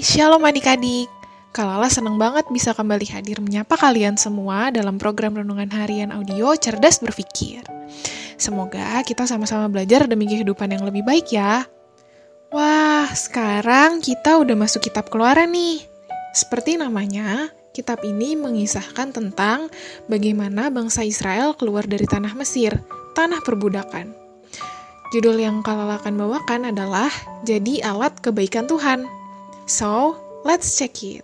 Shalom adik-adik. Kalala senang banget bisa kembali hadir menyapa kalian semua dalam program Renungan Harian Audio Cerdas Berpikir. Semoga kita sama-sama belajar demi kehidupan yang lebih baik ya. Wah, sekarang kita udah masuk kitab keluaran nih. Seperti namanya, kitab ini mengisahkan tentang bagaimana bangsa Israel keluar dari tanah Mesir, tanah perbudakan. Judul yang Kalala akan bawakan adalah Jadi Alat Kebaikan Tuhan. So, let's check it.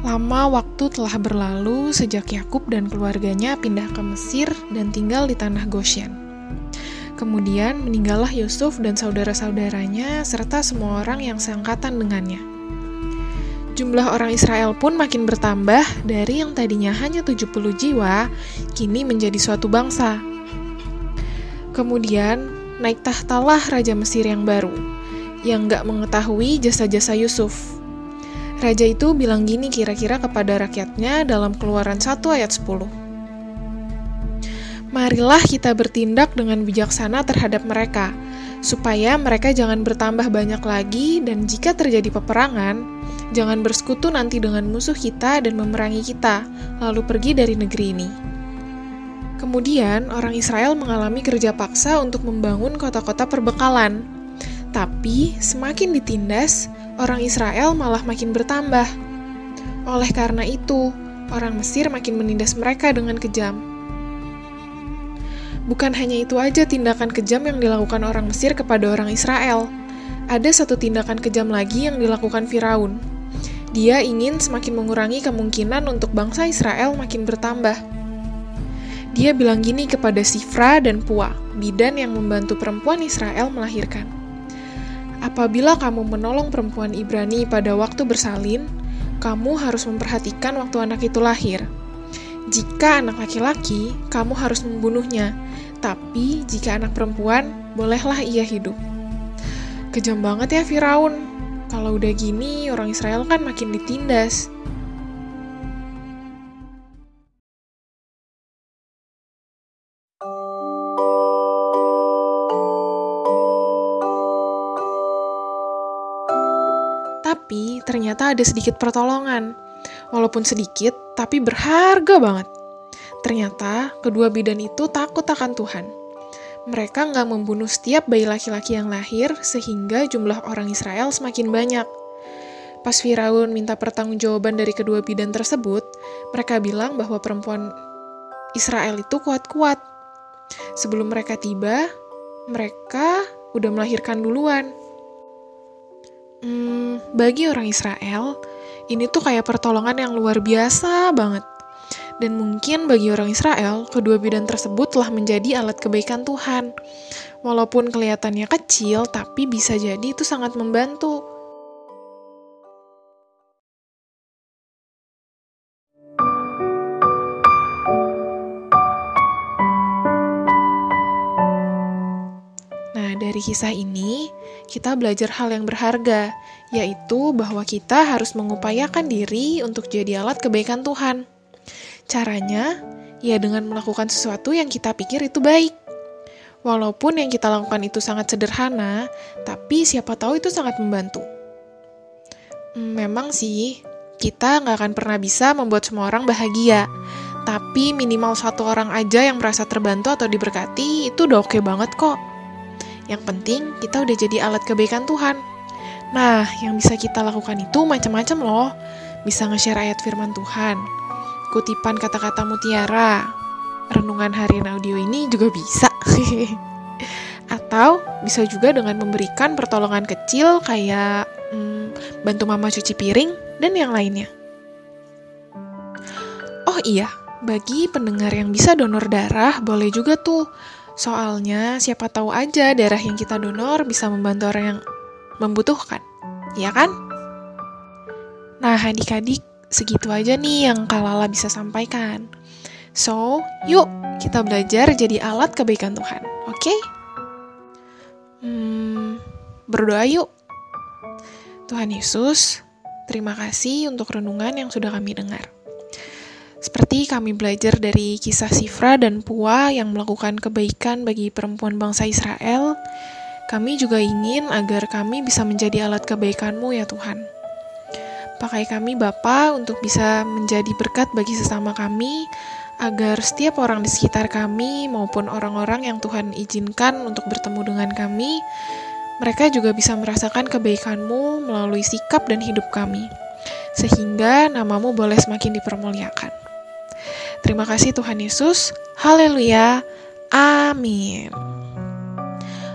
Lama waktu telah berlalu sejak Yakub dan keluarganya pindah ke Mesir dan tinggal di tanah Goshen. Kemudian meninggallah Yusuf dan saudara-saudaranya serta semua orang yang seangkatan dengannya. Jumlah orang Israel pun makin bertambah dari yang tadinya hanya 70 jiwa, kini menjadi suatu bangsa. Kemudian naik tahtalah Raja Mesir yang baru, yang gak mengetahui jasa-jasa Yusuf. Raja itu bilang gini kira-kira kepada rakyatnya dalam keluaran 1 ayat 10. Marilah kita bertindak dengan bijaksana terhadap mereka, supaya mereka jangan bertambah banyak lagi dan jika terjadi peperangan, jangan bersekutu nanti dengan musuh kita dan memerangi kita, lalu pergi dari negeri ini. Kemudian, orang Israel mengalami kerja paksa untuk membangun kota-kota perbekalan. Tapi, semakin ditindas, orang Israel malah makin bertambah. Oleh karena itu, orang Mesir makin menindas mereka dengan kejam. Bukan hanya itu aja tindakan kejam yang dilakukan orang Mesir kepada orang Israel. Ada satu tindakan kejam lagi yang dilakukan Firaun. Dia ingin semakin mengurangi kemungkinan untuk bangsa Israel makin bertambah. Dia bilang gini kepada Sifra dan Pua, bidan yang membantu perempuan Israel melahirkan. Apabila kamu menolong perempuan Ibrani pada waktu bersalin, kamu harus memperhatikan waktu anak itu lahir. Jika anak laki-laki, kamu harus membunuhnya, tapi jika anak perempuan, bolehlah ia hidup. Kejam banget ya Firaun. Kalau udah gini, orang Israel kan makin ditindas. Tapi ternyata ada sedikit pertolongan. Walaupun sedikit, tapi berharga banget. Ternyata kedua bidan itu takut akan Tuhan. Mereka nggak membunuh setiap bayi laki-laki yang lahir sehingga jumlah orang Israel semakin banyak. Pas Firaun minta pertanggungjawaban dari kedua bidan tersebut, mereka bilang bahwa perempuan Israel itu kuat-kuat. Sebelum mereka tiba, mereka udah melahirkan duluan. Hmm, bagi orang Israel, ini tuh kayak pertolongan yang luar biasa banget. Dan mungkin bagi orang Israel, kedua bidan tersebut telah menjadi alat kebaikan Tuhan. Walaupun kelihatannya kecil, tapi bisa jadi itu sangat membantu. Nah, dari kisah ini, kita belajar hal yang berharga, yaitu bahwa kita harus mengupayakan diri untuk jadi alat kebaikan Tuhan. Caranya, ya dengan melakukan sesuatu yang kita pikir itu baik. Walaupun yang kita lakukan itu sangat sederhana, tapi siapa tahu itu sangat membantu. Memang sih, kita nggak akan pernah bisa membuat semua orang bahagia. Tapi minimal satu orang aja yang merasa terbantu atau diberkati, itu udah oke banget kok. Yang penting, kita udah jadi alat kebaikan Tuhan. Nah, yang bisa kita lakukan itu macam-macam loh. Bisa nge-share ayat firman Tuhan, kutipan kata-kata mutiara, renungan harian audio ini juga bisa. Atau bisa juga dengan memberikan pertolongan kecil kayak hmm, bantu mama cuci piring dan yang lainnya. Oh iya, bagi pendengar yang bisa donor darah boleh juga tuh. Soalnya siapa tahu aja darah yang kita donor bisa membantu orang yang membutuhkan. Ya kan? Nah, adik-adik, segitu aja nih yang Kalala bisa sampaikan. So, yuk kita belajar jadi alat kebaikan Tuhan, oke? Okay? Hmm, berdoa yuk. Tuhan Yesus, terima kasih untuk renungan yang sudah kami dengar. Seperti kami belajar dari kisah Sifra dan Pua yang melakukan kebaikan bagi perempuan bangsa Israel, kami juga ingin agar kami bisa menjadi alat kebaikan-Mu ya Tuhan. Pakai kami Bapa untuk bisa menjadi berkat bagi sesama kami, agar setiap orang di sekitar kami maupun orang-orang yang Tuhan izinkan untuk bertemu dengan kami, mereka juga bisa merasakan kebaikan-Mu melalui sikap dan hidup kami, sehingga namamu boleh semakin dipermuliakan. Terima kasih Tuhan Yesus. Haleluya. Amin.